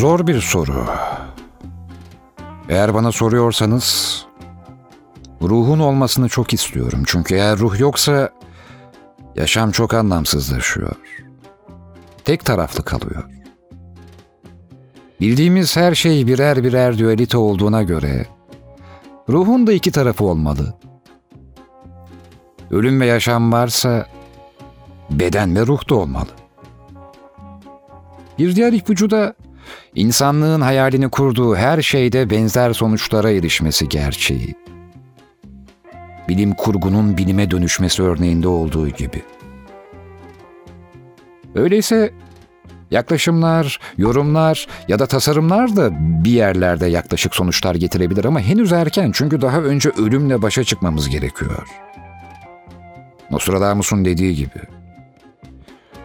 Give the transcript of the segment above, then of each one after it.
Zor bir soru. Eğer bana soruyorsanız ruhun olmasını çok istiyorum. Çünkü eğer ruh yoksa yaşam çok anlamsızlaşıyor. Tek taraflı kalıyor. Bildiğimiz her şey birer birer dualite olduğuna göre ruhun da iki tarafı olmalı. Ölüm ve yaşam varsa beden ve ruh da olmalı. Bir diğer ipucu da insanlığın hayalini kurduğu her şeyde benzer sonuçlara erişmesi gerçeği. Bilim kurgunun bilime dönüşmesi örneğinde olduğu gibi. Öyleyse yaklaşımlar, yorumlar ya da tasarımlar da bir yerlerde yaklaşık sonuçlar getirebilir ama henüz erken çünkü daha önce ölümle başa çıkmamız gerekiyor. Nostradamus'un dediği gibi.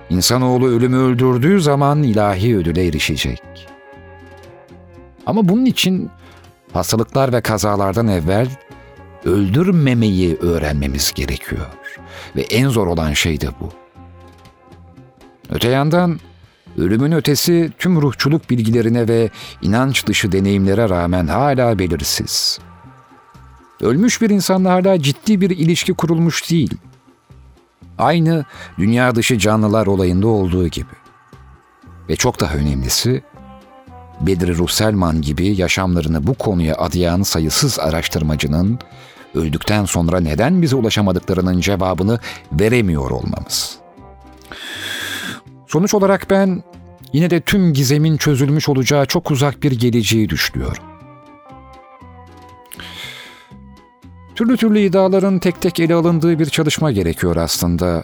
İnsanoğlu ölümü öldürdüğü zaman ilahi ödüle erişecek. Ama bunun için hastalıklar ve kazalardan evvel öldürmemeyi öğrenmemiz gerekiyor. Ve en zor olan şey de bu. Öte yandan ölümün ötesi tüm ruhçuluk bilgilerine ve inanç dışı deneyimlere rağmen hala belirsiz. Ölmüş bir insanla hala ciddi bir ilişki kurulmuş değil. Aynı dünya dışı canlılar olayında olduğu gibi. Ve çok daha önemlisi, Bedri Ruhselman gibi yaşamlarını bu konuya adayan sayısız araştırmacının öldükten sonra neden bize ulaşamadıklarının cevabını veremiyor olmamız. Sonuç olarak ben yine de tüm gizemin çözülmüş olacağı çok uzak bir geleceği düşünüyorum. Türlü türlü iddiaların tek tek ele alındığı bir çalışma gerekiyor aslında.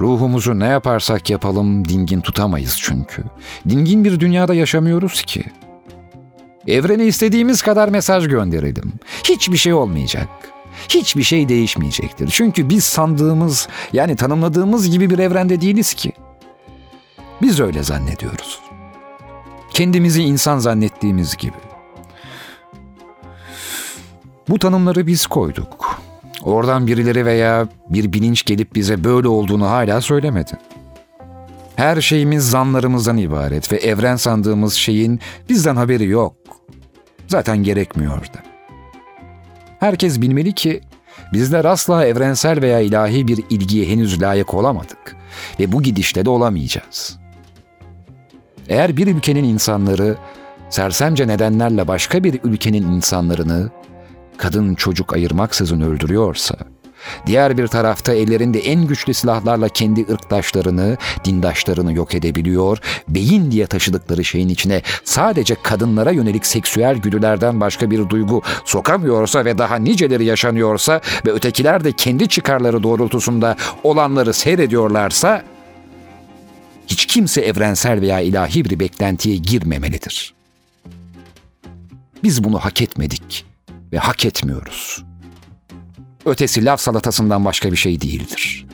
Ruhumuzu ne yaparsak yapalım dingin tutamayız çünkü. Dingin bir dünyada yaşamıyoruz ki. Evrene istediğimiz kadar mesaj gönderelim. Hiçbir şey olmayacak. Hiçbir şey değişmeyecektir. Çünkü biz sandığımız yani tanımladığımız gibi bir evrende değiliz ki. Biz öyle zannediyoruz. Kendimizi insan zannettiğimiz gibi. Bu tanımları biz koyduk. Oradan birileri veya bir bilinç gelip bize böyle olduğunu hala söylemedi. Her şeyimiz zanlarımızdan ibaret ve evren sandığımız şeyin bizden haberi yok. Zaten gerekmiyor da. Herkes bilmeli ki bizler asla evrensel veya ilahi bir ilgiye henüz layık olamadık ve bu gidişle de olamayacağız. Eğer bir ülkenin insanları sersemce nedenlerle başka bir ülkenin insanlarını kadın çocuk ayırmaksızın öldürüyorsa, diğer bir tarafta ellerinde en güçlü silahlarla kendi ırktaşlarını, dindaşlarını yok edebiliyor, beyin diye taşıdıkları şeyin içine sadece kadınlara yönelik seksüel güdülerden başka bir duygu sokamıyorsa ve daha niceleri yaşanıyorsa ve ötekiler de kendi çıkarları doğrultusunda olanları seyrediyorlarsa, hiç kimse evrensel veya ilahi bir beklentiye girmemelidir. Biz bunu hak etmedik ve hak etmiyoruz. Ötesi laf salatasından başka bir şey değildir.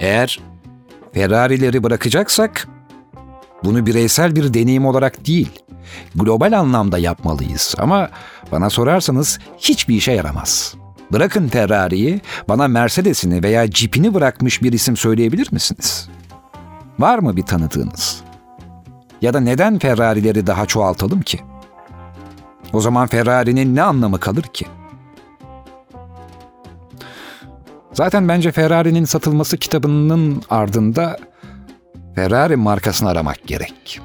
Eğer Ferrari'leri bırakacaksak bunu bireysel bir deneyim olarak değil, global anlamda yapmalıyız ama bana sorarsanız hiçbir işe yaramaz. Bırakın Ferrari'yi, bana Mercedes'ini veya Jeep'ini bırakmış bir isim söyleyebilir misiniz? Var mı bir tanıdığınız? Ya da neden Ferrari'leri daha çoğaltalım ki?'' O zaman Ferrari'nin ne anlamı kalır ki? Zaten bence Ferrari'nin satılması kitabının ardında Ferrari markasını aramak gerek.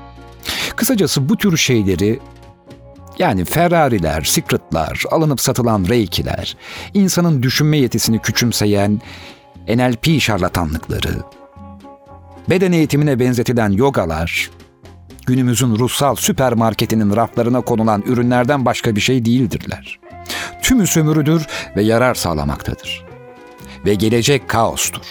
Kısacası bu tür şeyleri yani Ferrari'ler, Secret'lar, alınıp satılan Reiki'ler, insanın düşünme yetisini küçümseyen NLP şarlatanlıkları, beden eğitimine benzetilen yogalar, günümüzün ruhsal süpermarketinin raflarına konulan ürünlerden başka bir şey değildirler. Tümü sömürüdür ve yarar sağlamaktadır. Ve gelecek kaostur.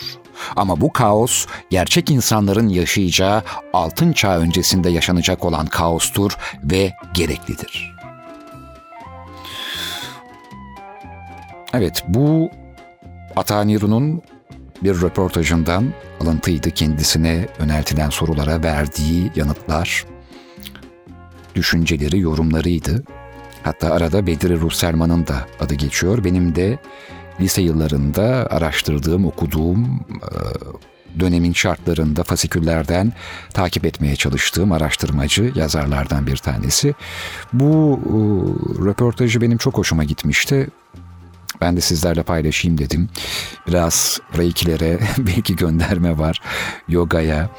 Ama bu kaos gerçek insanların yaşayacağı altın çağ öncesinde yaşanacak olan kaostur ve gereklidir. Evet bu Ataniru'nun bir röportajından alıntıydı kendisine yöneltilen sorulara verdiği yanıtlar, düşünceleri, yorumlarıydı. Hatta arada Bedri Ruhselman'ın da adı geçiyor. Benim de lise yıllarında araştırdığım, okuduğum, dönemin şartlarında fasiküllerden takip etmeye çalıştığım araştırmacı yazarlardan bir tanesi. Bu e, röportajı benim çok hoşuma gitmişti. Ben de sizlerle paylaşayım dedim. Biraz reikilere belki gönderme var. Yogaya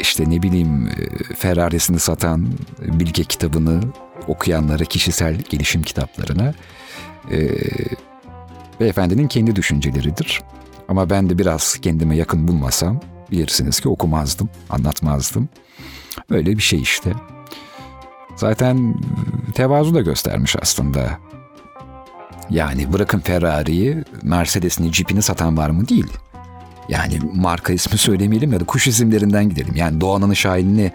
işte ne bileyim e, Ferrari'sini satan bilge kitabını okuyanlara, kişisel gelişim kitaplarına e, beyefendinin kendi düşünceleridir. Ama ben de biraz kendime yakın bulmasam bilirsiniz ki okumazdım, anlatmazdım. Öyle bir şey işte. Zaten tevazu da göstermiş aslında. Yani bırakın Ferrari'yi, Mercedes'ini, Jeep'ini satan var mı? Değil. Yani marka ismi söylemeyelim ya da kuş isimlerinden gidelim. Yani Doğan'ın Şahin'ini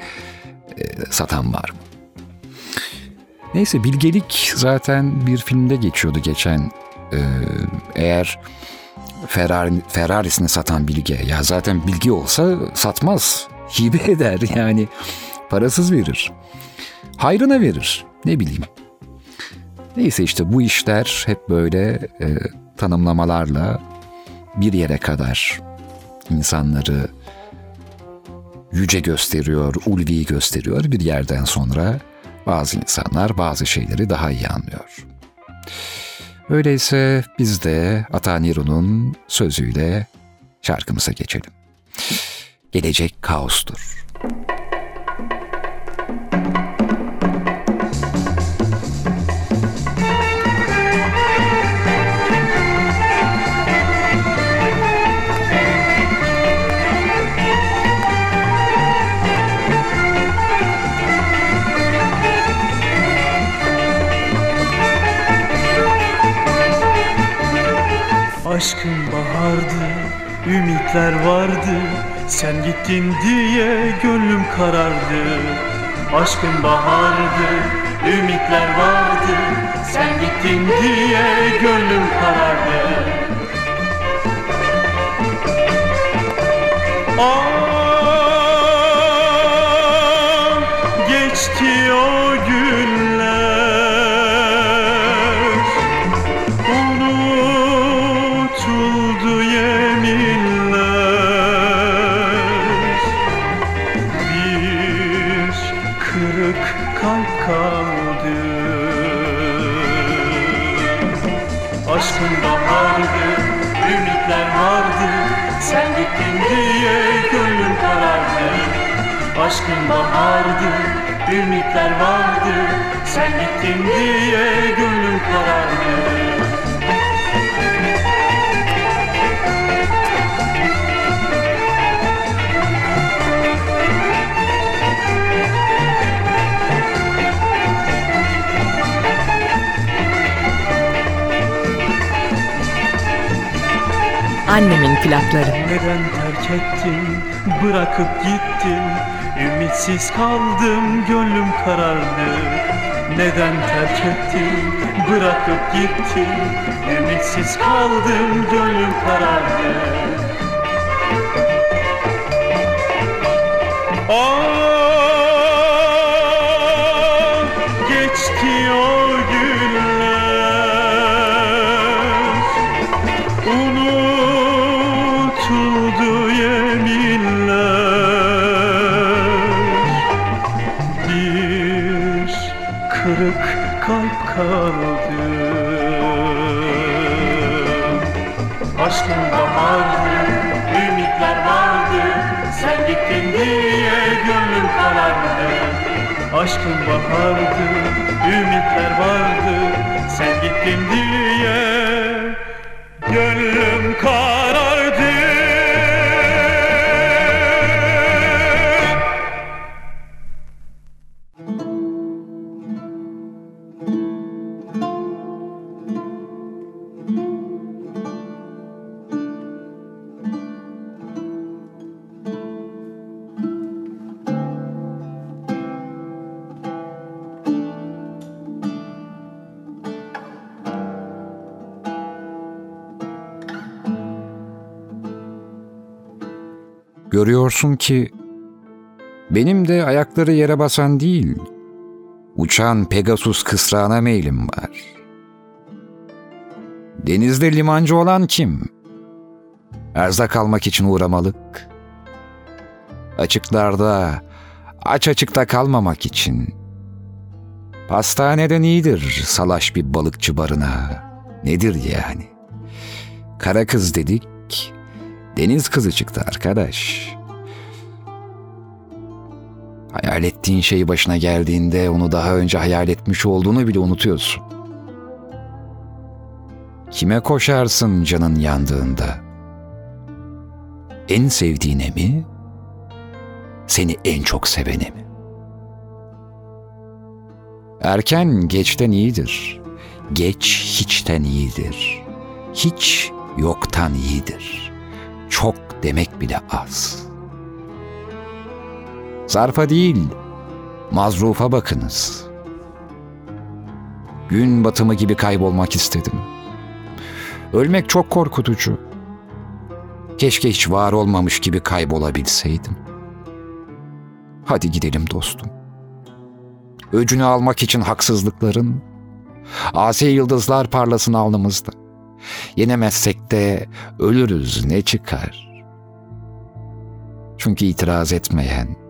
e, satan var mı? Neyse bilgelik zaten bir filmde geçiyordu geçen. E, eğer Ferrari, Ferrari'sini satan bilge ya zaten bilgi olsa satmaz. Hibe eder yani parasız verir. Hayrına verir ne bileyim. Neyse işte bu işler hep böyle e, tanımlamalarla bir yere kadar insanları yüce gösteriyor, ulvi gösteriyor. Bir yerden sonra bazı insanlar bazı şeyleri daha iyi anlıyor. Öyleyse biz de Ata Niru'nun sözüyle şarkımıza geçelim. Gelecek kaostur. Ümitler vardı Sen gittin diye gönlüm karardı. Aşkın bahardı, ümitler vardı Sen gittin diye gönlüm karardı ümitler vardı Sen gittin diye gönlüm karardı. Annemin plakları. Neden terk ettin, bırakıp gittin Ümitsiz kaldım, gönlüm karardı. Neden terk ettin, bırakıp gittin? Ümitsiz kaldım, gönlüm karardı. Ah, geçti o Aşkın bahardı, ümitler vardı Sen gittin diye Görüyorsun ki benim de ayakları yere basan değil, uçan Pegasus kısrağına meylim var. Denizde limancı olan kim? Erzak almak için uğramalık. Açıklarda, aç açıkta kalmamak için. Pastaneden iyidir salaş bir balıkçı barına. Nedir yani? Kara kız dedik, deniz kızı çıktı arkadaş. Hayal ettiğin şey başına geldiğinde onu daha önce hayal etmiş olduğunu bile unutuyorsun. Kime koşarsın canın yandığında? En sevdiğine mi? Seni en çok sevene mi? Erken geçten iyidir. Geç hiçten iyidir. Hiç yoktan iyidir. Çok demek bile az. Zarfa değil, mazrufa bakınız. Gün batımı gibi kaybolmak istedim. Ölmek çok korkutucu. Keşke hiç var olmamış gibi kaybolabilseydim. Hadi gidelim dostum. Öcünü almak için haksızlıkların, asi yıldızlar parlasın alnımızda. Yenemezsek de ölürüz ne çıkar. Çünkü itiraz etmeyen,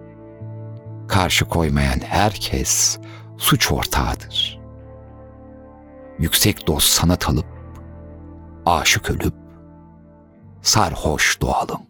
karşı koymayan herkes suç ortağıdır. Yüksek dost sanat alıp, aşık ölüp, sarhoş doğalım.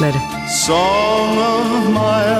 Annemin plakları. Song of my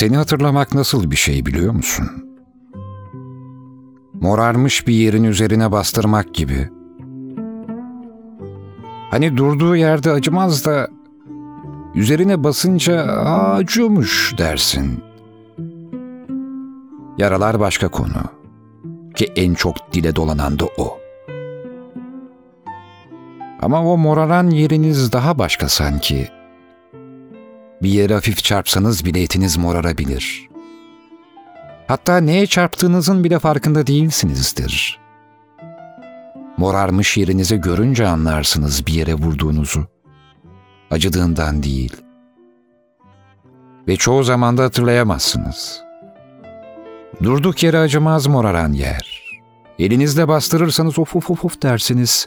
Seni hatırlamak nasıl bir şey biliyor musun? Morarmış bir yerin üzerine bastırmak gibi. Hani durduğu yerde acımaz da üzerine basınca "Aa, acıyormuş dersin. Yaralar başka konu. Ki en çok dile dolanan da o. Ama o moraran yeriniz daha başka sanki. Bir yere hafif çarpsanız bile etiniz morarabilir. Hatta neye çarptığınızın bile farkında değilsinizdir. Morarmış yerinize görünce anlarsınız bir yere vurduğunuzu. Acıdığından değil. Ve çoğu zaman da hatırlayamazsınız. Durduk yere acımaz moraran yer. Elinizle bastırırsanız of of of of dersiniz.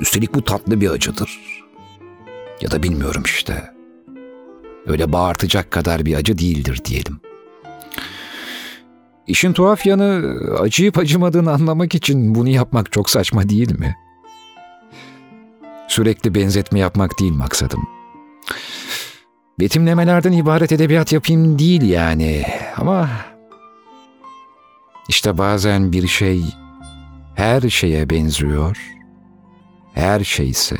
Üstelik bu tatlı bir acıdır. Ya da bilmiyorum işte. Öyle bağırtacak kadar bir acı değildir diyelim. İşin tuhaf yanı acıyıp acımadığını anlamak için bunu yapmak çok saçma değil mi? Sürekli benzetme yapmak değil maksadım. Betimlemelerden ibaret edebiyat yapayım değil yani ama işte bazen bir şey her şeye benziyor, her şey ise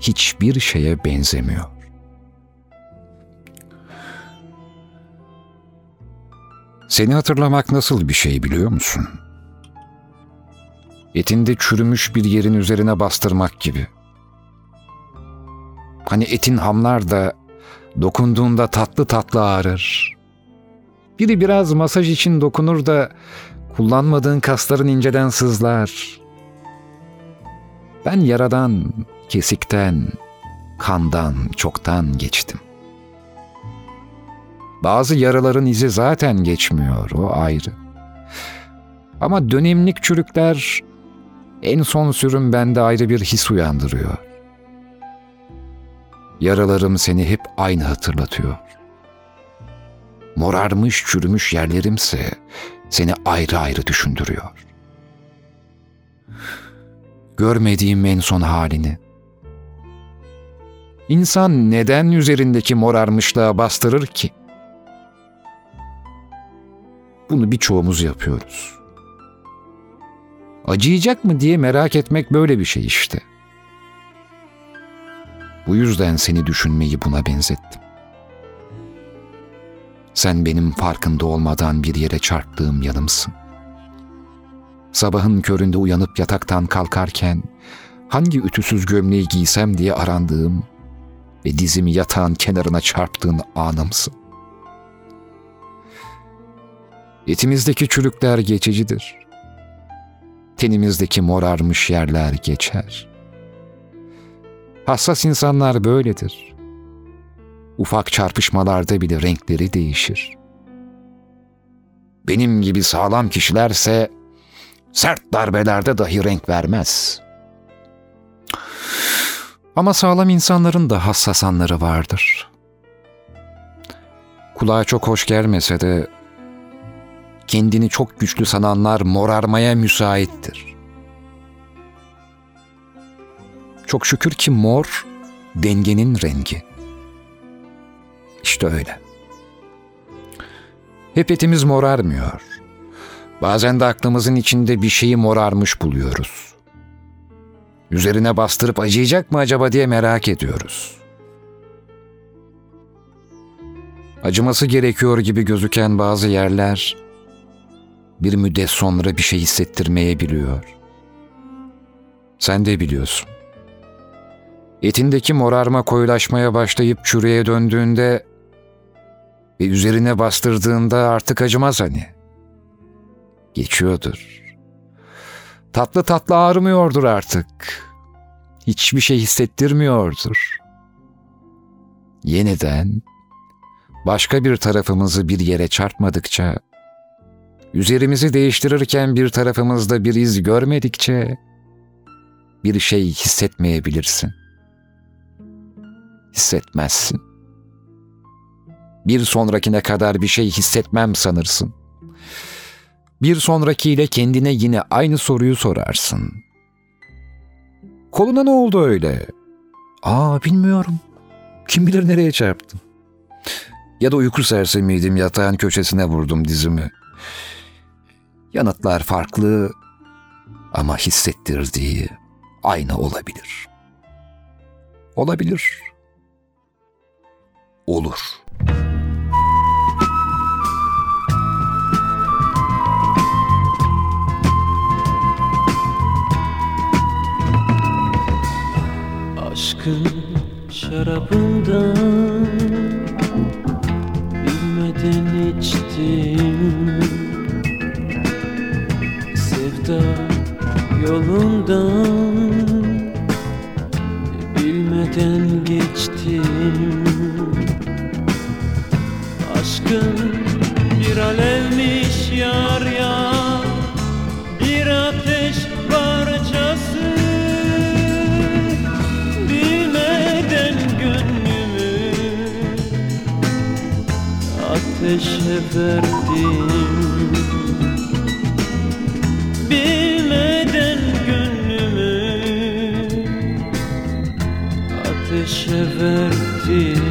hiçbir şeye benzemiyor. Seni hatırlamak nasıl bir şey biliyor musun? Etinde çürümüş bir yerin üzerine bastırmak gibi. Hani etin hamlar da dokunduğunda tatlı tatlı ağrır. Biri biraz masaj için dokunur da kullanmadığın kasların inceden sızlar. Ben yaradan, kesikten, kandan çoktan geçtim. Bazı yaraların izi zaten geçmiyor, o ayrı. Ama dönemlik çürükler en son sürüm bende ayrı bir his uyandırıyor. Yaralarım seni hep aynı hatırlatıyor. Morarmış çürümüş yerlerimse seni ayrı ayrı düşündürüyor. Görmediğim en son halini. İnsan neden üzerindeki morarmışlığa bastırır ki? Bunu birçoğumuz yapıyoruz. Acıyacak mı diye merak etmek böyle bir şey işte. Bu yüzden seni düşünmeyi buna benzettim. Sen benim farkında olmadan bir yere çarptığım yanımsın. Sabahın köründe uyanıp yataktan kalkarken hangi ütüsüz gömleği giysem diye arandığım ve dizimi yatağın kenarına çarptığın anımsın. Etimizdeki çürükler geçicidir. Tenimizdeki morarmış yerler geçer. Hassas insanlar böyledir. Ufak çarpışmalarda bile renkleri değişir. Benim gibi sağlam kişilerse sert darbelerde dahi renk vermez. Ama sağlam insanların da hassas anları vardır. Kulağa çok hoş gelmese de kendini çok güçlü sananlar morarmaya müsaittir. Çok şükür ki mor dengenin rengi. İşte öyle. Hep etimiz morarmıyor. Bazen de aklımızın içinde bir şeyi morarmış buluyoruz. Üzerine bastırıp acıyacak mı acaba diye merak ediyoruz. Acıması gerekiyor gibi gözüken bazı yerler bir müddet sonra bir şey hissettirmeyebiliyor. Sen de biliyorsun. Etindeki morarma koyulaşmaya başlayıp çürüye döndüğünde ve üzerine bastırdığında artık acımaz hani. Geçiyordur. Tatlı tatlı ağrımıyordur artık. Hiçbir şey hissettirmiyordur. Yeniden başka bir tarafımızı bir yere çarpmadıkça Üzerimizi değiştirirken bir tarafımızda bir iz görmedikçe bir şey hissetmeyebilirsin. Hissetmezsin. Bir sonrakine kadar bir şey hissetmem sanırsın. Bir sonrakiyle kendine yine aynı soruyu sorarsın. Koluna ne oldu öyle? Aa bilmiyorum. Kim bilir nereye çarptım. Ya da uyku sersemiydim yatağın köşesine vurdum dizimi. Yanıtlar farklı ama hissettirdiği aynı olabilir. Olabilir. Olur. Aşkın şarabından bilmeden içtim yolundan Bilmeden geçtim. Aşkın bir alevmiş yar ya Bir ateş parçası. Bilmeden gönlümü Ateşe verdim divertir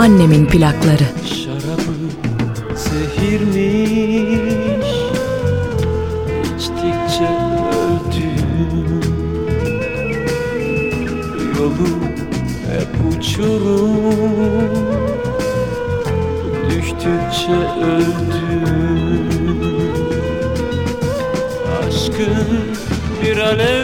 Annemin plakları. Şarabı zehirmiş. İçtikçe öldüm. Yolu hep uçurum. Düştükçe öldüm. Aşkın bir alevmiş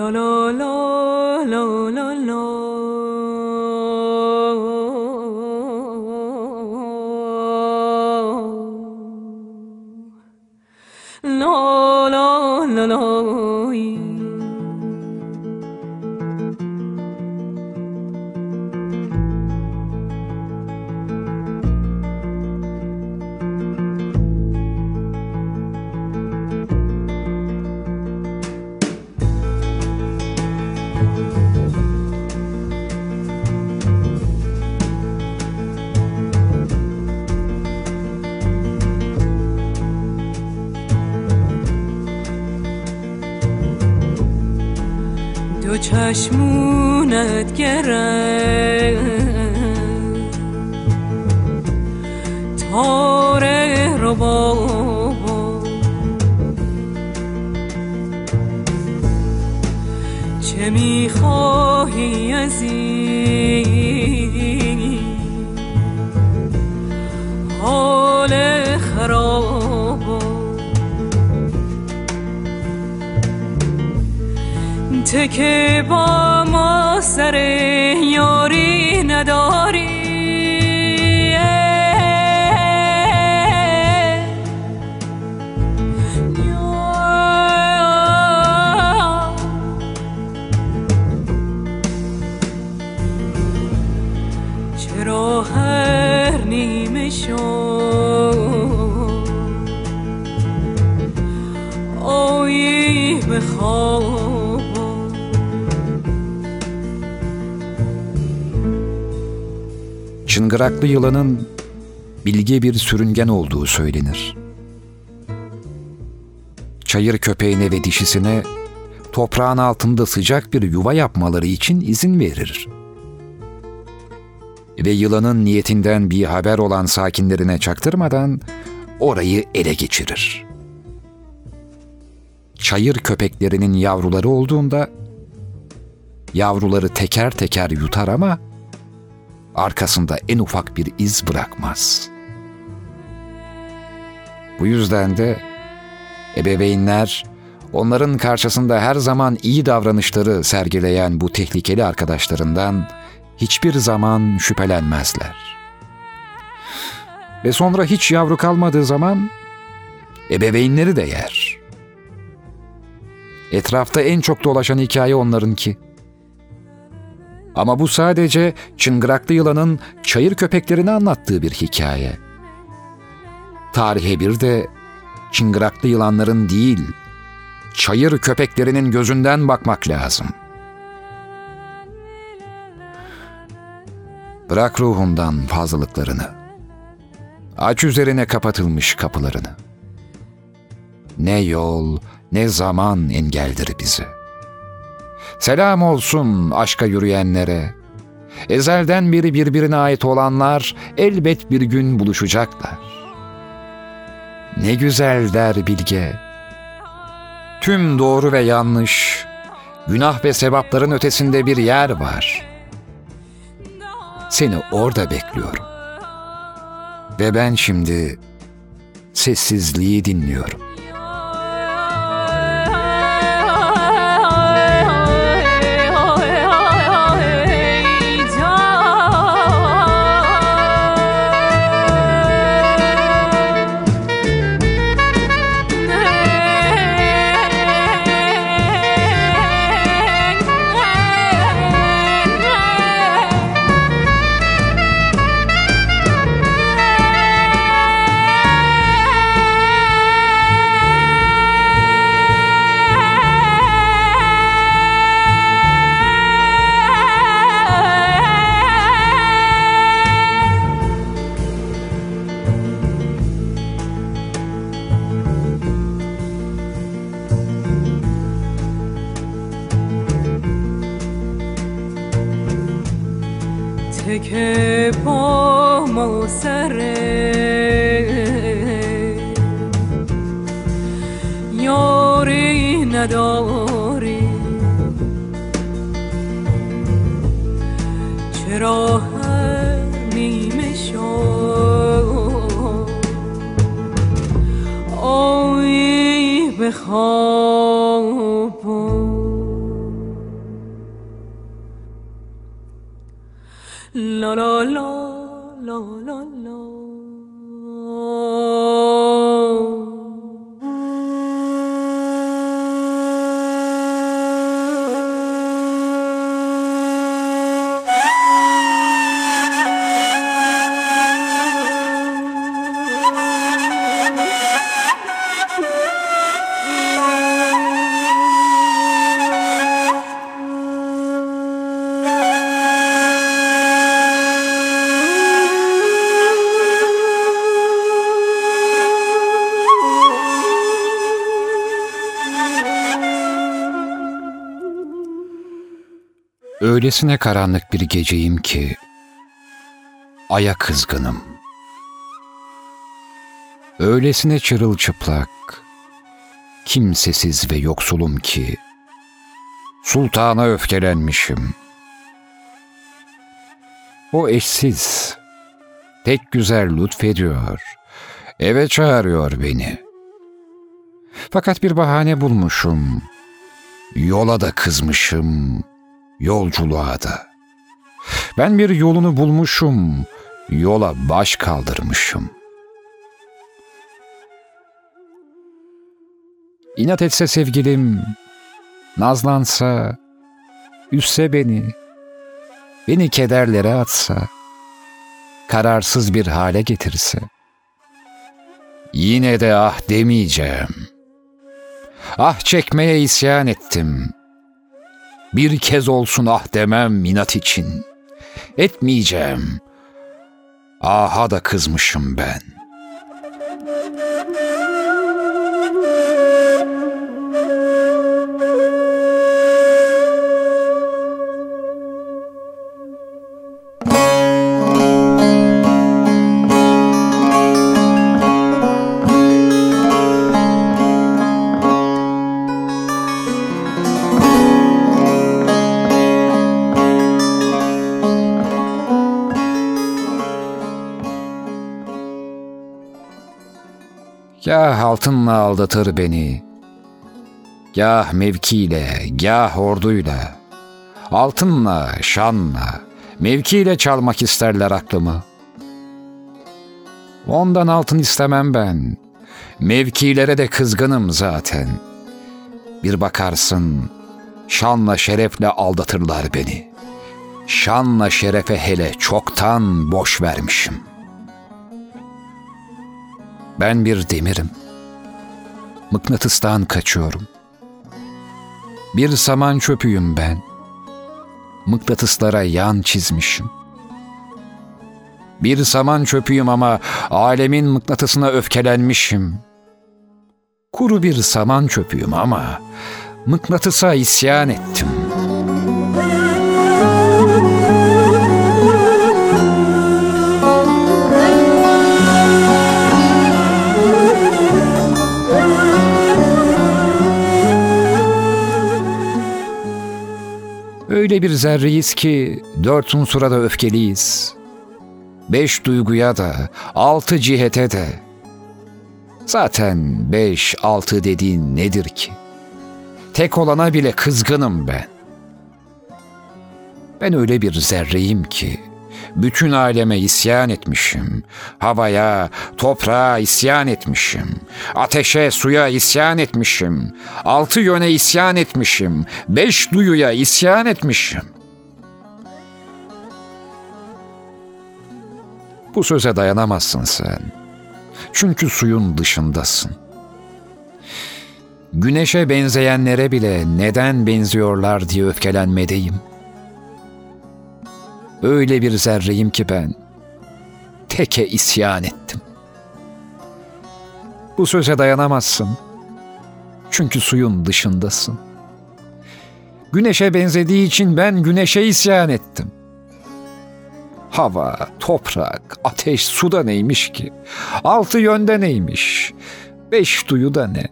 لا لا لا لا لا لا No, no, no, no. چشمونت گرفت تاره رو با چه می‌خواهی از این ته که با ما سر یاری نداری. Çıngıraklı yılanın bilge bir sürüngen olduğu söylenir. Çayır köpeğine ve dişisine toprağın altında sıcak bir yuva yapmaları için izin verir. Ve yılanın niyetinden bir haber olan sakinlerine çaktırmadan orayı ele geçirir. Çayır köpeklerinin yavruları olduğunda yavruları teker teker yutar ama arkasında en ufak bir iz bırakmaz. Bu yüzden de ebeveynler onların karşısında her zaman iyi davranışları sergileyen bu tehlikeli arkadaşlarından hiçbir zaman şüphelenmezler. Ve sonra hiç yavru kalmadığı zaman ebeveynleri de yer. Etrafta en çok dolaşan hikaye onlarınki. Ama bu sadece çıngıraklı yılanın çayır köpeklerini anlattığı bir hikaye. Tarihe bir de çıngıraklı yılanların değil, çayır köpeklerinin gözünden bakmak lazım. Bırak ruhundan fazlalıklarını. Aç üzerine kapatılmış kapılarını. Ne yol, ne zaman engeldir bizi. Selam olsun aşka yürüyenlere. Ezelden beri birbirine ait olanlar elbet bir gün buluşacaklar. Ne güzel der bilge. Tüm doğru ve yanlış, günah ve sevapların ötesinde bir yer var. Seni orada bekliyorum. Ve ben şimdi sessizliği dinliyorum. که با ما سره. یاری نداری. چرا هر نیمه شد به Öylesine karanlık bir geceyim ki aya kızgınım. Öylesine çırılçıplak, kimsesiz ve yoksulum ki sultana öfkelenmişim. O eşsiz, tek güzel lütfediyor, eve çağırıyor beni. Fakat bir bahane bulmuşum, yola da kızmışım, yolculuğa da. Ben bir yolunu bulmuşum, yola baş kaldırmışım. İnat etse sevgilim, nazlansa, üsse beni, beni kederlere atsa, kararsız bir hale getirse, yine de ah demeyeceğim. Ah çekmeye isyan ettim. Bir kez olsun ah demem minat için. Etmeyeceğim. Aha da kızmışım ben. Gah altınla aldatır beni. Gah mevkiyle, gah orduyla. Altınla, şanla, mevkiyle çalmak isterler aklımı. Ondan altın istemem ben. Mevkilere de kızgınım zaten. Bir bakarsın, şanla şerefle aldatırlar beni. Şanla şerefe hele çoktan boş vermişim.'' Ben bir demirim. Mıknatıstan kaçıyorum. Bir saman çöpüyüm ben. Mıknatıslara yan çizmişim. Bir saman çöpüyüm ama alemin mıknatısına öfkelenmişim. Kuru bir saman çöpüyüm ama mıknatısa isyan ettim.'' Öyle bir zerreyiz ki dört unsura da öfkeliyiz. Beş duyguya da, altı cihete de. Zaten beş, altı dediğin nedir ki? Tek olana bile kızgınım ben. Ben öyle bir zerreyim ki bütün aleme isyan etmişim. Havaya, toprağa isyan etmişim. Ateşe, suya isyan etmişim. Altı yöne isyan etmişim. Beş duyuya isyan etmişim. Bu söze dayanamazsın sen. Çünkü suyun dışındasın. Güneşe benzeyenlere bile neden benziyorlar diye öfkelenmedeyim.'' Öyle bir zerreyim ki ben. Teke isyan ettim. Bu söze dayanamazsın. Çünkü suyun dışındasın. Güneşe benzediği için ben güneşe isyan ettim. Hava, toprak, ateş, su da neymiş ki? Altı yönde neymiş? Beş duyu da ne?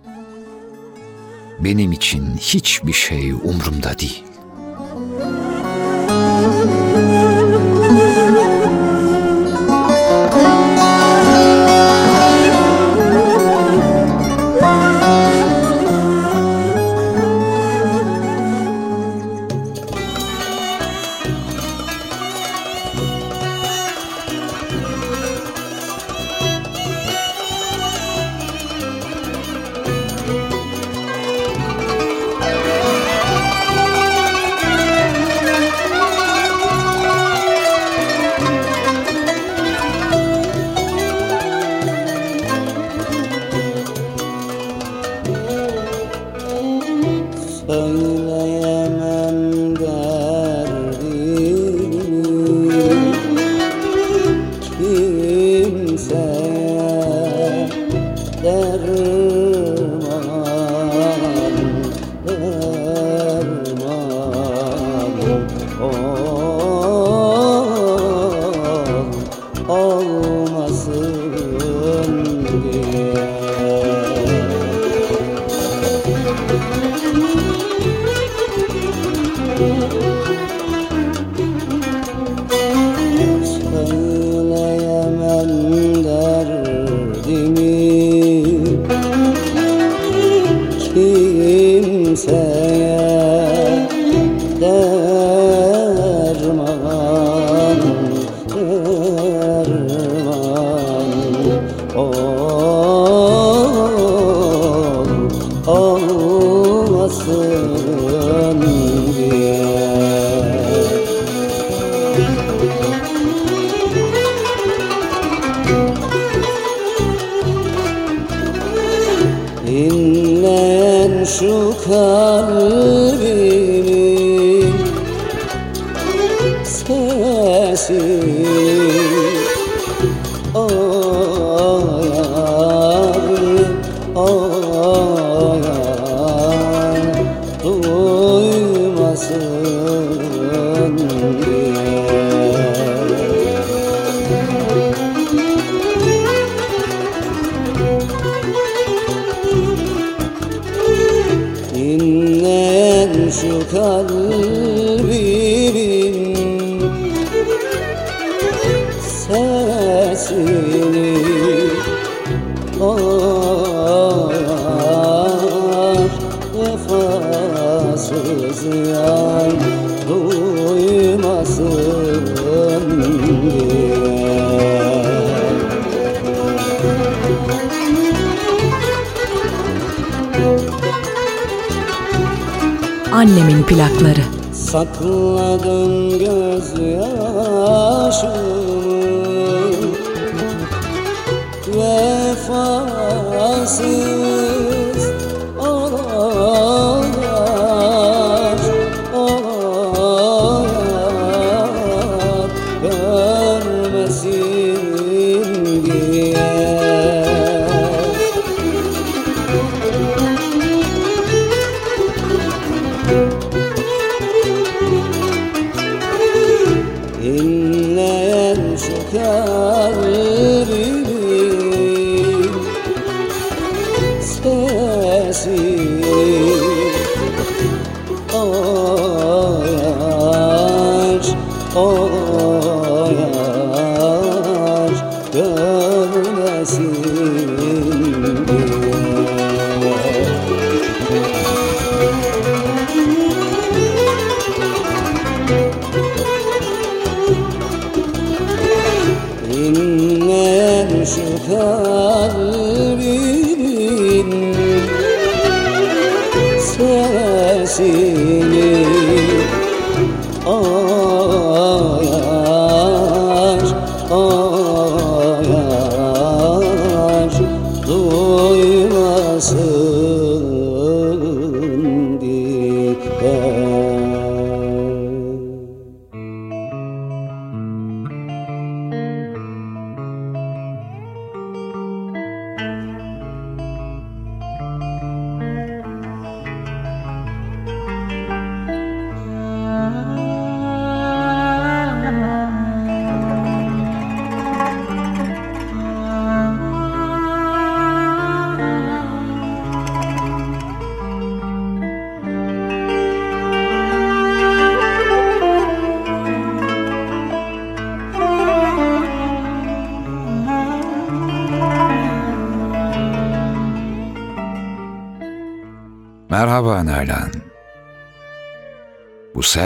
Benim için hiçbir şey umrumda değil.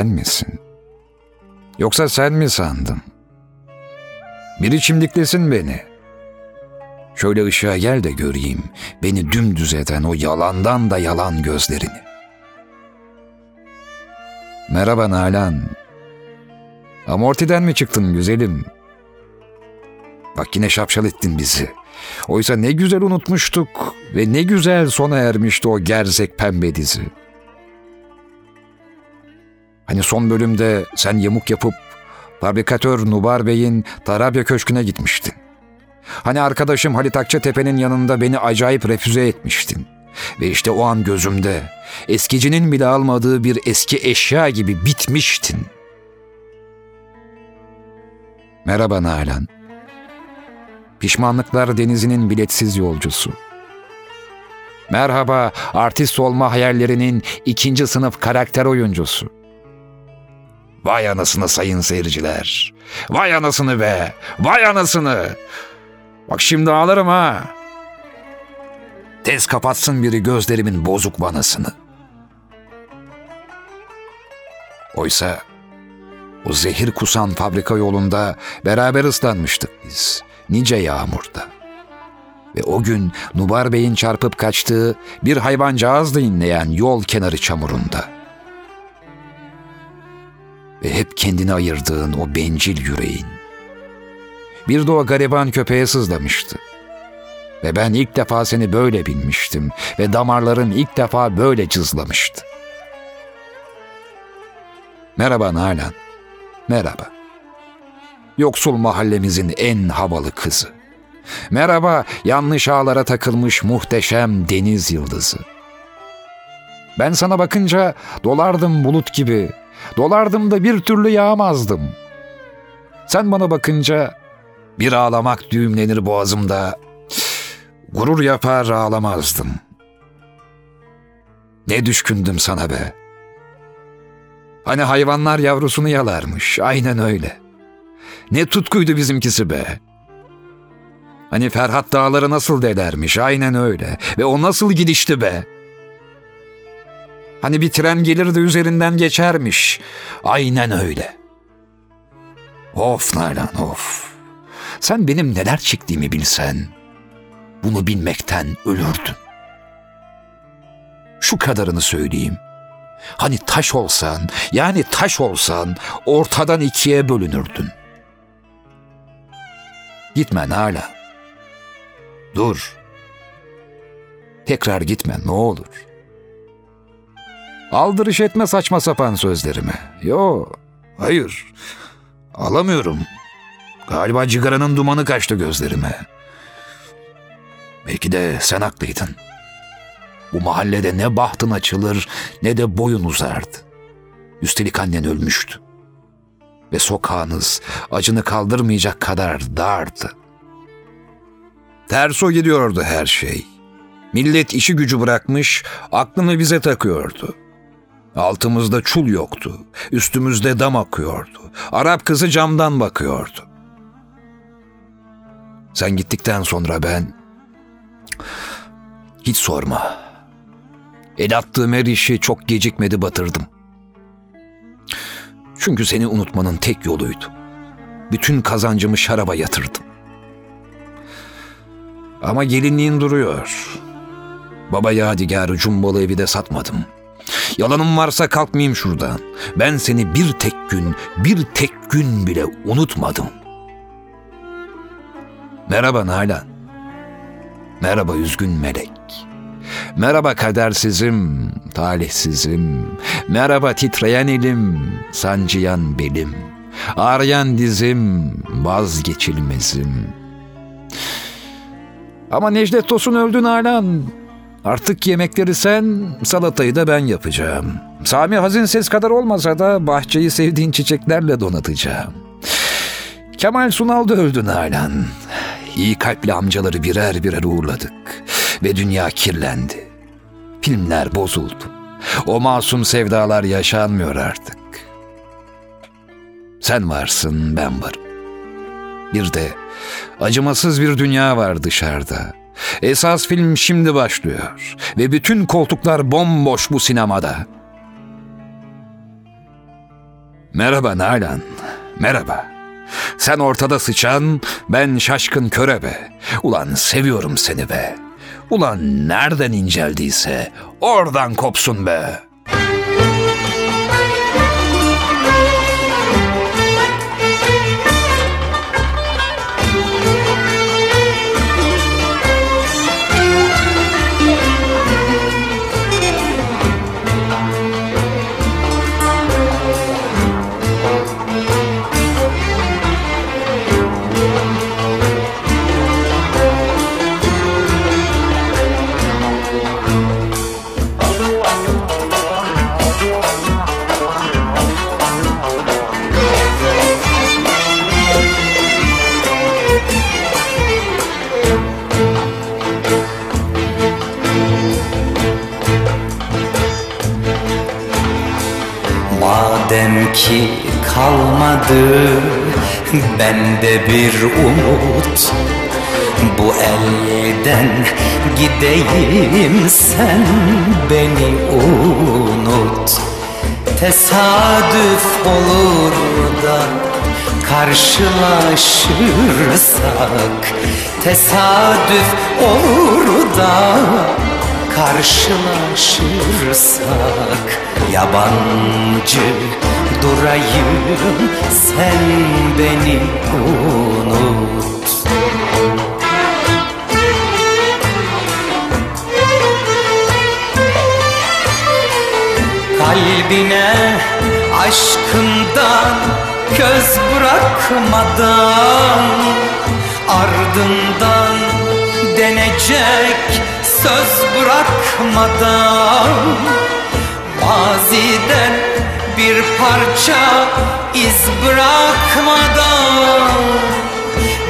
Sen misin? Yoksa sen mi sandın? Bir içimdiklesin beni. Şöyle ışığa gel de göreyim beni dümdüz eden o yalandan da yalan gözlerini. Merhaba Nalan. Amortiden mi çıktın güzelim? Bak yine şapşal ettin bizi. Oysa ne güzel unutmuştuk ve ne güzel sona ermişti o gerzek pembe dizi. Hani son bölümde sen yamuk yapıp fabrikatör Nubar Bey'in Tarabya Köşkü'ne gitmiştin. Hani arkadaşım Halit Akçatepe'nin yanında beni acayip refüze etmiştin. Ve işte o an gözümde eskicinin bile almadığı bir eski eşya gibi bitmiştin. Merhaba Nalan. Pişmanlıklar denizinin biletsiz yolcusu. Merhaba artist olma hayallerinin ikinci sınıf karakter oyuncusu. Vay anasını sayın seyirciler. Vay anasını be. Vay anasını. Bak şimdi ağlarım ha. Tez kapatsın biri gözlerimin bozuk vanasını. Oysa o zehir kusan fabrika yolunda beraber ıslanmıştık biz. Nice yağmurda. Ve o gün Nubar Bey'in çarpıp kaçtığı bir hayvancağızdı inleyen yol kenarı çamurunda. Ve hep kendini ayırdığın o bencil yüreğin. Bir de o gariban köpeğe sızlamıştı. Ve ben ilk defa seni böyle bilmiştim ve damarların ilk defa böyle cızlamıştı. Merhaba Nalan. Merhaba. Yoksul mahallemizin en havalı kızı. Merhaba yanlış ağlara takılmış muhteşem deniz yıldızı. Ben sana bakınca dolardım bulut gibi. Dolardım da bir türlü yağmazdım. Sen bana bakınca bir ağlamak düğümlenir boğazımda. Gurur yapar ağlamazdım. Ne düşkündüm sana be. Hani hayvanlar yavrusunu yalarmış. Aynen öyle. Ne tutkuydu bizimkisi be. Hani Ferhat dağları nasıl delermiş. Aynen öyle. Ve o nasıl gidişti be. Hani bir tren gelir de üzerinden geçermiş. Aynen öyle. Of Nalan of. Sen benim neler çektiğimi bilsen, bunu bilmekten ölürdün. Şu kadarını söyleyeyim. Hani taş olsan, yani taş olsan ortadan ikiye bölünürdün. Gitme hala. Dur. Tekrar gitme ne olur. Aldırış etme saçma sapan sözlerime. Yo, hayır. Alamıyorum. Galiba cigaranın dumanı kaçtı gözlerime. Belki de sen haklıydın. Bu mahallede ne bahtın açılır ne de boyun uzardı. Üstelik annen ölmüştü. Ve sokağınız acını kaldırmayacak kadar dardı. Terso gidiyordu her şey. Millet işi gücü bırakmış, aklını bize takıyordu. Altımızda çul yoktu, üstümüzde dam akıyordu. Arap kızı camdan bakıyordu. Sen gittikten sonra ben... Hiç sorma. El attığım her işi çok gecikmedi batırdım. Çünkü seni unutmanın tek yoluydu. Bütün kazancımı şaraba yatırdım. Ama gelinliğin duruyor. Baba yadigarı cumbalı evi de satmadım. Yalanım varsa kalkmayayım şuradan. Ben seni bir tek gün, bir tek gün bile unutmadım. Merhaba Nalan. Merhaba üzgün melek. Merhaba kadersizim, talihsizim. Merhaba titreyen elim, sancıyan belim. Ağrıyan dizim, vazgeçilmezim. Ama Necdet Tosun öldü Nalan. Artık yemekleri sen, salatayı da ben yapacağım. Sami Hazin ses kadar olmasa da bahçeyi sevdiğin çiçeklerle donatacağım. Kemal Sunal da öldü Nalan. İyi kalpli amcaları birer birer uğurladık. Ve dünya kirlendi. Filmler bozuldu. O masum sevdalar yaşanmıyor artık. Sen varsın, ben varım. Bir de acımasız bir dünya var dışarıda. Esas film şimdi başlıyor ve bütün koltuklar bomboş bu sinemada. Merhaba Nalan, merhaba. Sen ortada sıçan, ben şaşkın körebe. Ulan seviyorum seni be. Ulan nereden inceldiyse oradan kopsun be. Madem ki kalmadı bende bir umut. Bu elden gideyim sen beni unut. Tesadüf olur da karşılaşırsak Tesadüf olur da karşılaşırsak Yabancı durayım sen beni unut. Kalbine aşkından köz bırakmadan Ardından denecek söz bırakmadan Maziden bir parça iz bırakmadan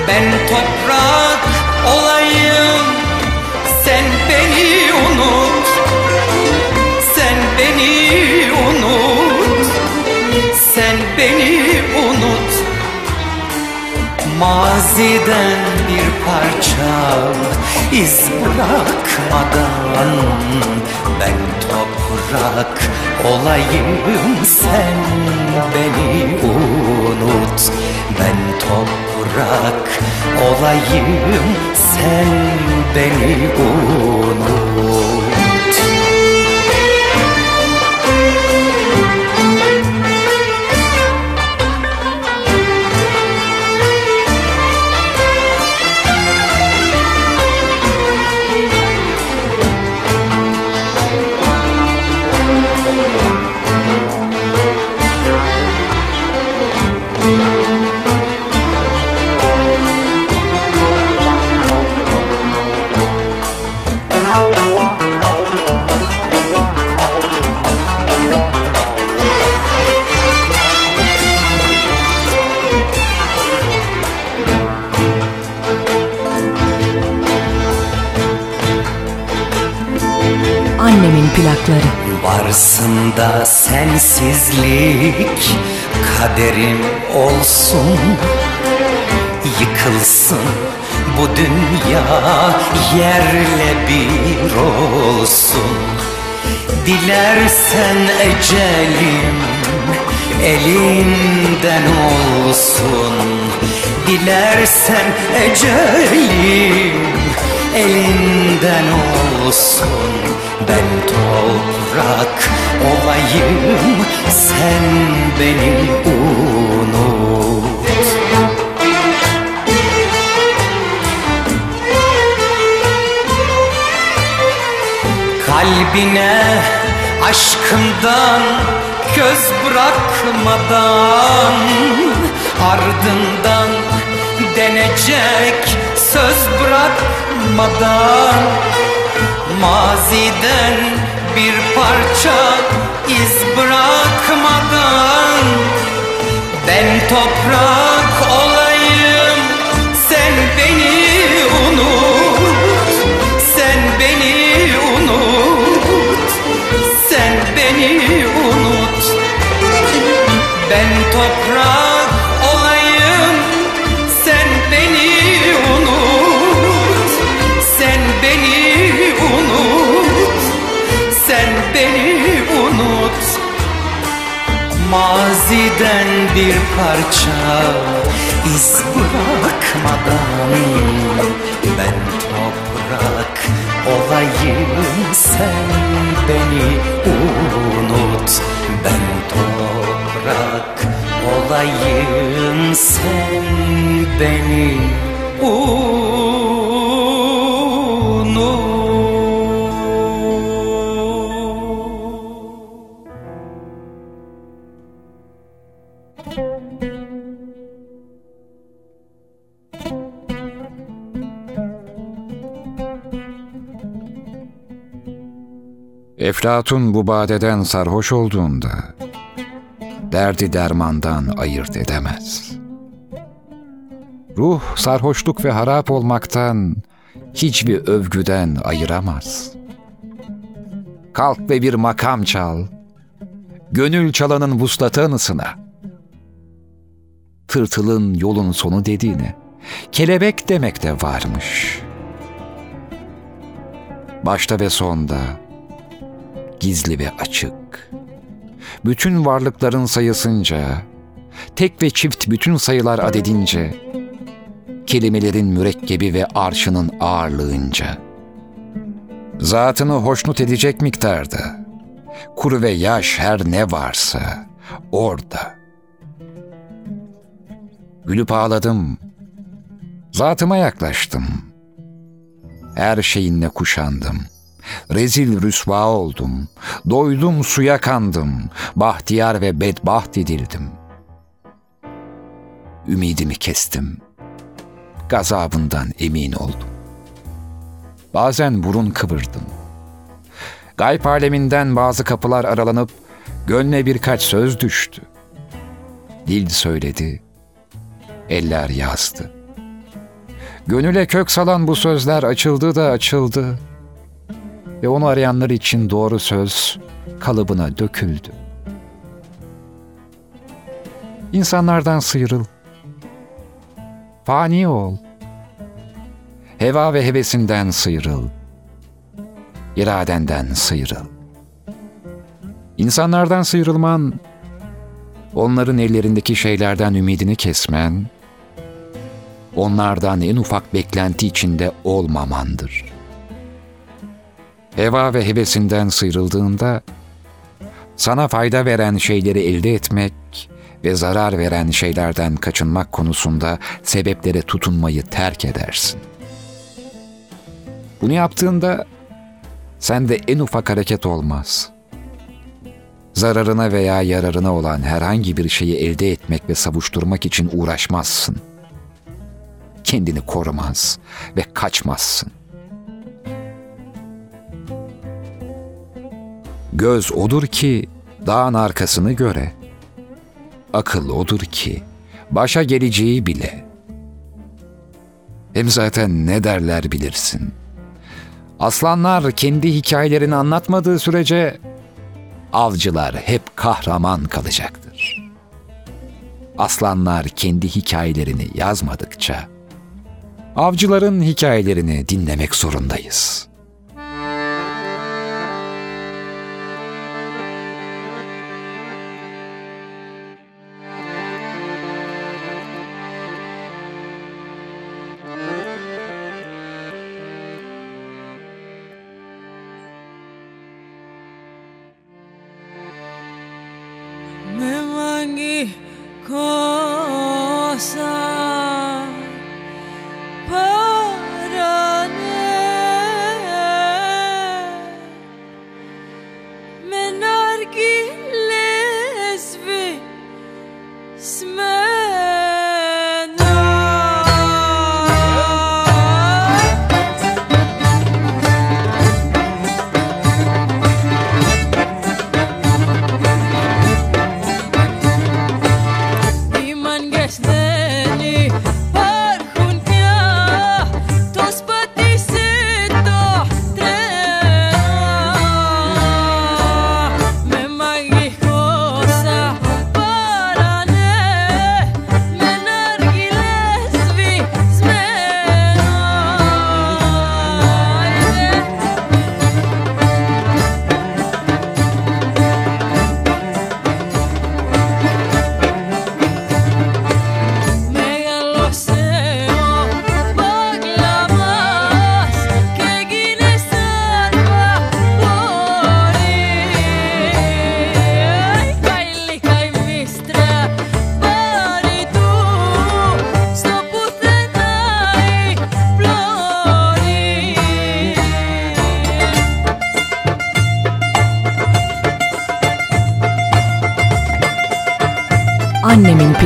Ben toprak olayım. Sen beni unut Sen beni unut sen beni unut Maziden bir parça. İz bırakmadan Ben toprak olayım. Sen beni unut. Ben toprak olayım. Sen beni unut Varsın da sensizlik kaderim olsun. Yıkılsın bu dünya yerle bir olsun. Dilersen ecelim elinden olsun. Dilersen ecelim elinden olsun. Ben toprak olayım sen beni unut. Kalbine aşkımdan göz bırakmadan Ardından denecek söz bırakmadan Maziden bir parça iz bırakmadan Ben toprak Maziden bir parça. İz bırakmadan Ben toprak olayım. Sen beni unut. Ben toprak olayım. Sen beni unut Eflatun bu badeden sarhoş olduğunda derdi dermandan ayırt edemez. Ruh sarhoşluk ve harap olmaktan hiçbir övgüden ayıramaz. Kalk ve bir makam çal, gönül çalanın vuslatı anısına. Tırtılın yolun sonu dediğine, kelebek demek de varmış. Başta ve sonda, gizli ve açık. Bütün varlıkların sayısınca, tek ve çift bütün sayılar adedince, kelimelerin mürekkebi ve arşının ağırlığınca, zatını hoşnut edecek miktarda, kuru ve yaş her ne varsa orada. Gülüp ağladım, zatıma yaklaştım, her şeyinle kuşandım.'' Rezil rüsva oldum, doydum suya kandım, bahtiyar ve bedbaht edildim. Ümidimi kestim, gazabından emin oldum. Bazen burun kıvırdım. Gayb aleminden bazı kapılar aralanıp gönle birkaç söz düştü. Dil söyledi, eller yazdı. Gönüle kök salan bu sözler açıldı da açıldı ve onu arayanlar için doğru söz kalıbına döküldü. İnsanlardan sıyrıl. Fani ol. Heva ve hevesinden sıyrıl. İradenden sıyrıl. İnsanlardan sıyrılman, onların ellerindeki şeylerden ümidini kesmen, onlardan en ufak beklenti içinde olmamandır. Heva ve hevesinden sıyrıldığında, sana fayda veren şeyleri elde etmek ve zarar veren şeylerden kaçınmak konusunda sebeplere tutunmayı terk edersin. Bunu yaptığında sende en ufak hareket olmaz. Zararına veya yararına olan herhangi bir şeyi elde etmek ve savuşturmak için uğraşmazsın. Kendini korumaz ve kaçmazsın. Göz odur ki dağın arkasını göre. Akıl odur ki başa geleceği bile. Hem zaten ne derler bilirsin. Aslanlar kendi hikayelerini anlatmadığı sürece avcılar hep kahraman kalacaktır. Aslanlar kendi hikayelerini yazmadıkça avcıların hikayelerini dinlemek zorundayız.''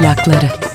Plakları.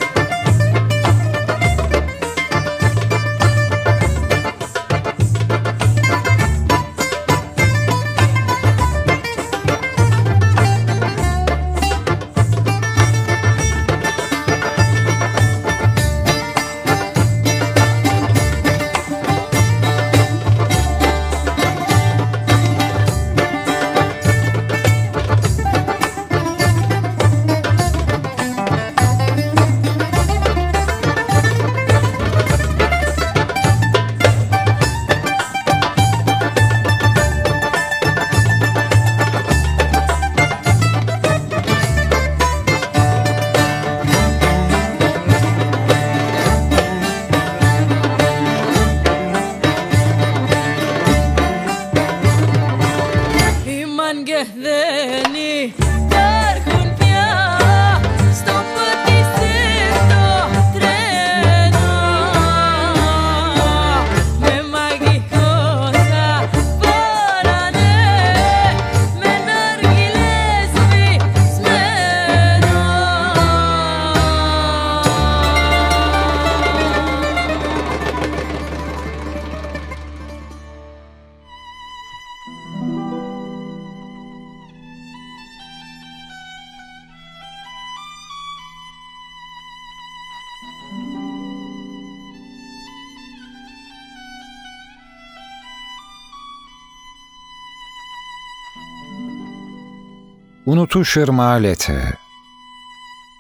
Unutuşır malete.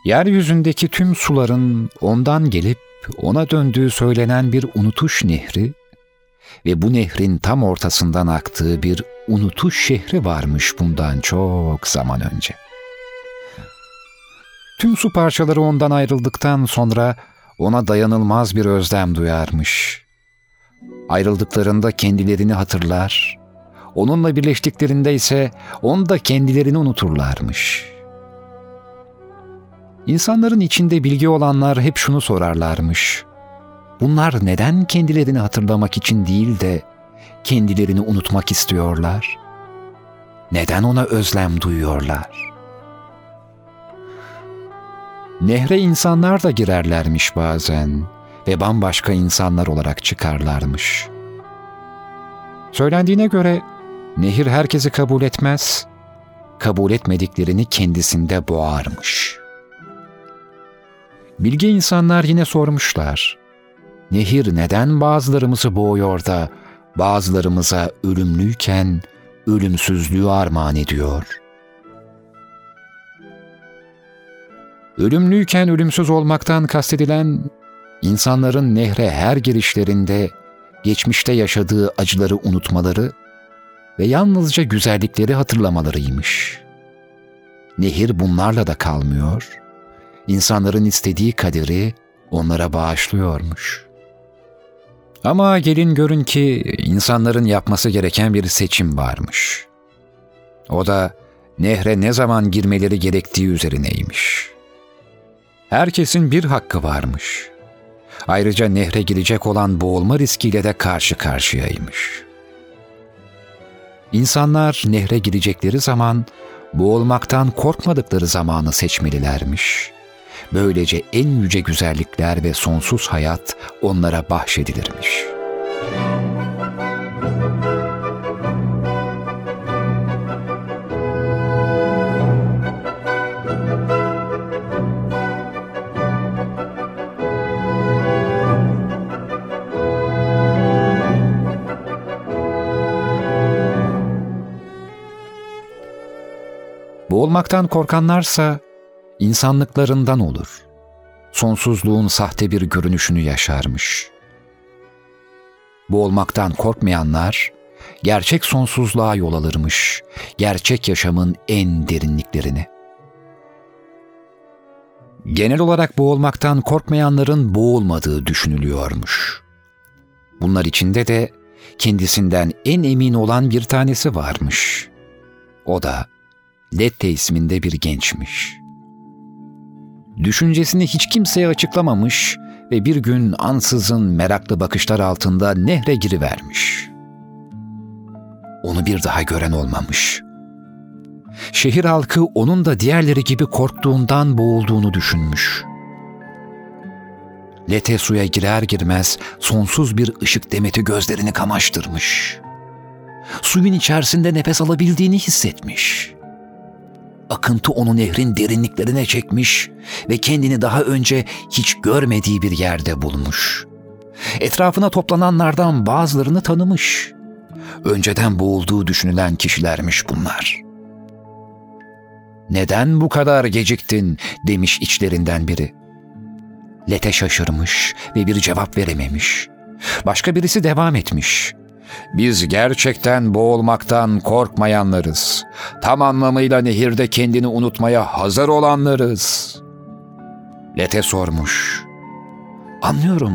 Yeryüzündeki tüm suların ondan gelip ona döndüğü söylenen bir unutuş nehri ve bu nehrin tam ortasından aktığı bir unutuş şehri varmış bundan çok zaman önce. Tüm su parçaları ondan ayrıldıktan sonra ona dayanılmaz bir özlem duyarmış. Ayrıldıklarında kendilerini hatırlar, onunla birleştiklerinde ise onu da kendilerini unuturlarmış.'' İnsanların içinde bilgi olanlar hep şunu sorarlarmış. Bunlar neden kendilerini hatırlamak için değil de kendilerini unutmak istiyorlar? Neden ona özlem duyuyorlar? Nehre insanlar da girerlermiş bazen ve bambaşka insanlar olarak çıkarlarmış. Söylendiğine göre nehir herkesi kabul etmez, kabul etmediklerini kendisinde boğarmış.'' Bilge insanlar yine sormuşlar. Nehir neden bazılarımızı boğuyor da bazılarımıza ölümlüyken ölümsüzlüğü armağan ediyor? Ölümlüyken ölümsüz olmaktan kastedilen insanların nehre her girişlerinde geçmişte yaşadığı acıları unutmaları ve yalnızca güzellikleri hatırlamalarıymış. Nehir bunlarla da kalmıyor.'' insanların istediği kaderi onlara bağışlıyormuş. Ama gelin görün ki insanların yapması gereken bir seçim varmış. O da nehre ne zaman girmeleri gerektiği üzerineymiş. Herkesin bir hakkı varmış. Ayrıca nehre girecek olan boğulma riskiyle de karşı karşıyaymış. İnsanlar nehre girecekleri zaman boğulmaktan korkmadıkları zamanı seçmelilermiş.'' Böylece en yüce güzellikler ve sonsuz hayat onlara bahşedilirmiş. Boğulmaktan korkanlarsa insanlıklarından olur. Sonsuzluğun sahte bir görünüşünü yaşarmış. Boğulmaktan korkmayanlar, gerçek sonsuzluğa yol alırmış, gerçek yaşamın en derinliklerini. Genel olarak boğulmaktan korkmayanların boğulmadığı düşünülüyormuş. Bunlar içinde de kendisinden en emin olan bir tanesi varmış. O da Lette isminde bir gençmiş.'' Düşüncesini hiç kimseye açıklamamış ve bir gün ansızın meraklı bakışlar altında nehre girivermiş. Onu bir daha gören olmamış. Şehir halkı onun da diğerleri gibi korktuğundan boğulduğunu düşünmüş. Lete suya girer girmez sonsuz bir ışık demeti gözlerini kamaştırmış. Suyun içerisinde nefes alabildiğini hissetmiş.'' Akıntı onu nehrin derinliklerine çekmiş ve kendini daha önce hiç görmediği bir yerde bulmuş. Etrafına toplananlardan bazılarını tanımış. Önceden boğulduğu düşünülen kişilermiş bunlar. Neden bu kadar geciktin demiş içlerinden biri. Lete şaşırmış ve bir cevap verememiş. Başka birisi devam etmiş. Biz gerçekten boğulmaktan korkmayanlarız. Tam anlamıyla nehirde kendini unutmaya hazır olanlarız. Lete sormuş. Anlıyorum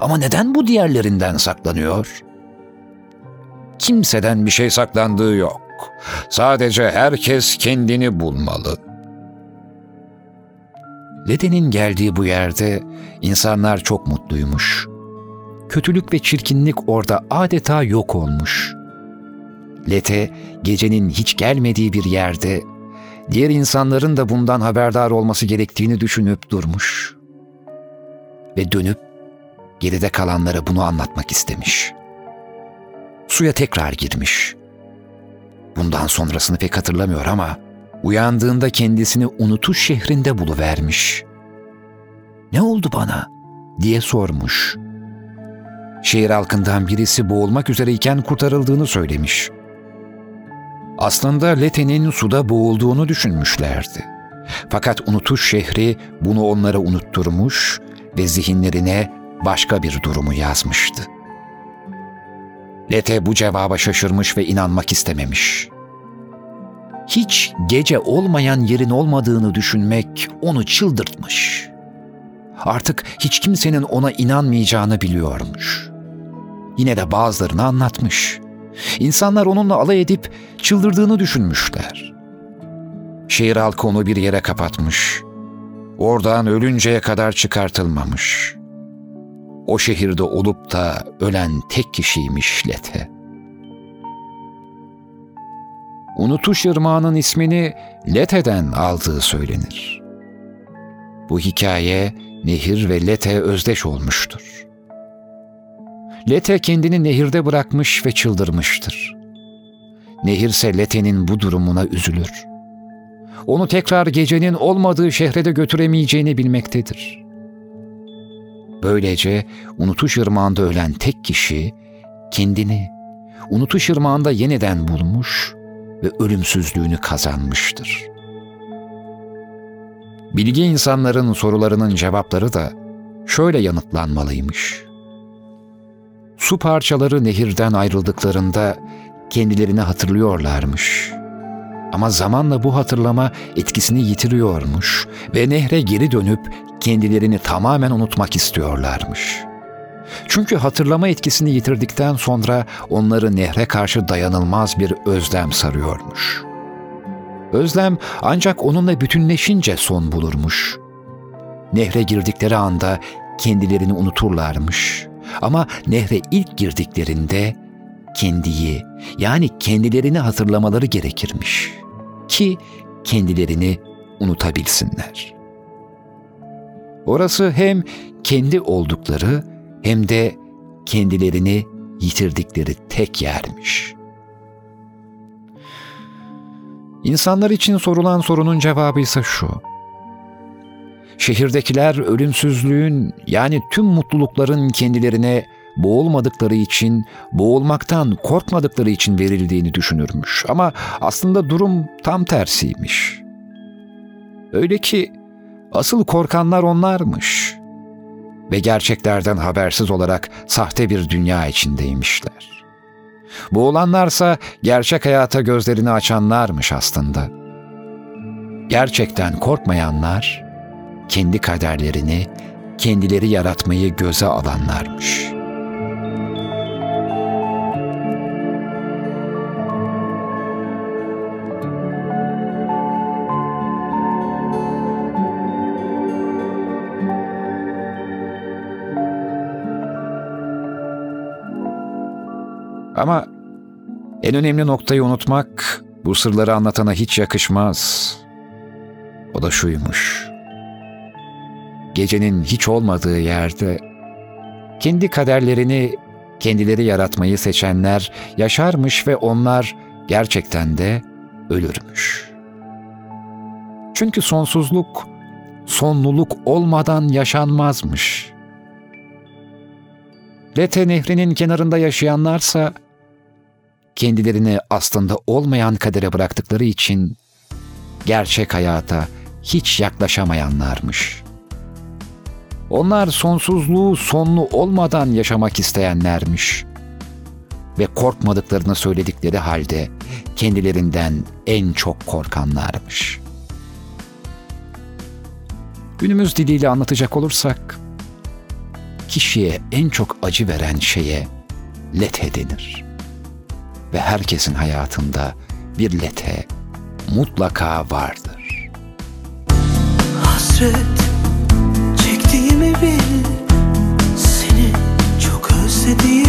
ama neden bu diğerlerinden saklanıyor? Kimseden bir şey saklandığı yok. Sadece herkes kendini bulmalı. Lete'nin geldiği bu yerde insanlar çok mutluymuş kötülük ve çirkinlik orada adeta yok olmuş. Lete gecenin hiç gelmediği bir yerde diğer insanların da bundan haberdar olması gerektiğini düşünüp durmuş. Ve dönüp geride kalanlara bunu anlatmak istemiş. Suya tekrar girmiş. Bundan sonrasını pek hatırlamıyor ama uyandığında kendisini unutuş şehrinde buluvermiş. Ne oldu bana diye sormuş. Şehir halkından birisi boğulmak üzereyken kurtarıldığını söylemiş. Aslında Lete'nin suda boğulduğunu düşünmüşlerdi. Fakat unutuş şehri bunu onlara unutturmuş ve zihinlerine başka bir durumu yazmıştı. Lete bu cevaba şaşırmış ve inanmak istememiş. Hiç gece olmayan yerin olmadığını düşünmek onu çıldırtmış. Artık hiç kimsenin ona inanmayacağını biliyormuş. Yine de bazılarını anlatmış. İnsanlar onunla alay edip çıldırdığını düşünmüşler. Şehir halkı onu bir yere kapatmış. Oradan ölünceye kadar çıkartılmamış. O şehirde olup da ölen tek kişiymiş Lete. Unutuş Irmağı'nın ismini Lete'den aldığı söylenir. Bu hikaye nehir ve Lete özdeş olmuştur. Lete kendini nehirde bırakmış ve çıldırmıştır. Nehir ise Lete'nin bu durumuna üzülür. Onu tekrar gecenin olmadığı şehre de götüremeyeceğini bilmektedir. Böylece unutuş ırmağında ölen tek kişi kendini unutuş ırmağında yeniden bulmuş ve ölümsüzlüğünü kazanmıştır. Bilgi insanların sorularının cevapları da şöyle yanıtlanmalıymış. Su parçaları nehirden ayrıldıklarında kendilerini hatırlıyorlarmış. Ama zamanla bu hatırlama etkisini yitiriyormuş ve nehre geri dönüp kendilerini tamamen unutmak istiyorlarmış. Çünkü hatırlama etkisini yitirdikten sonra onları nehre karşı dayanılmaz bir özlem sarıyormuş. Özlem ancak onunla bütünleşince son bulurmuş. Nehre girdikleri anda kendilerini unuturlarmış. Ama nehre ilk girdiklerinde kendiyi yani kendilerini hatırlamaları gerekirmiş ki kendilerini unutabilsinler. Orası hem kendi oldukları hem de kendilerini yitirdikleri tek yermiş. İnsanlar için sorulan sorunun cevabı ise şu. Şehirdekiler ölümsüzlüğün yani tüm mutlulukların kendilerine boğulmadıkları için, boğulmaktan korkmadıkları için verildiğini düşünürmüş. Ama aslında durum tam tersiymiş. Öyle ki asıl korkanlar onlarmış. Ve gerçeklerden habersiz olarak sahte bir dünya içindeymişler. Boğulanlarsa gerçek hayata gözlerini açanlarmış aslında. Gerçekten korkmayanlar, kendi kaderlerini kendileri yaratmayı göze alanlarmış.'' Ama en önemli noktayı unutmak bu sırları anlatana hiç yakışmaz. O da şuymuş. Gecenin hiç olmadığı yerde kendi kaderlerini kendileri yaratmayı seçenler yaşarmış ve onlar gerçekten de ölürmüş. Çünkü sonsuzluk sonluluk olmadan yaşanmazmış. Lete nehrinin kenarında yaşayanlarsa kendilerini aslında olmayan kadere bıraktıkları için gerçek hayata hiç yaklaşamayanlarmış. Onlar sonsuzluğu sonlu olmadan yaşamak isteyenlermiş ve korkmadıklarını söyledikleri halde kendilerinden en çok korkanlarmış. Günümüz diliyle anlatacak olursak, kişiye en çok acı veren şeye lete denir ve herkesin hayatında bir lete mutlaka vardır. Hasret bil Seni çok özlediğimi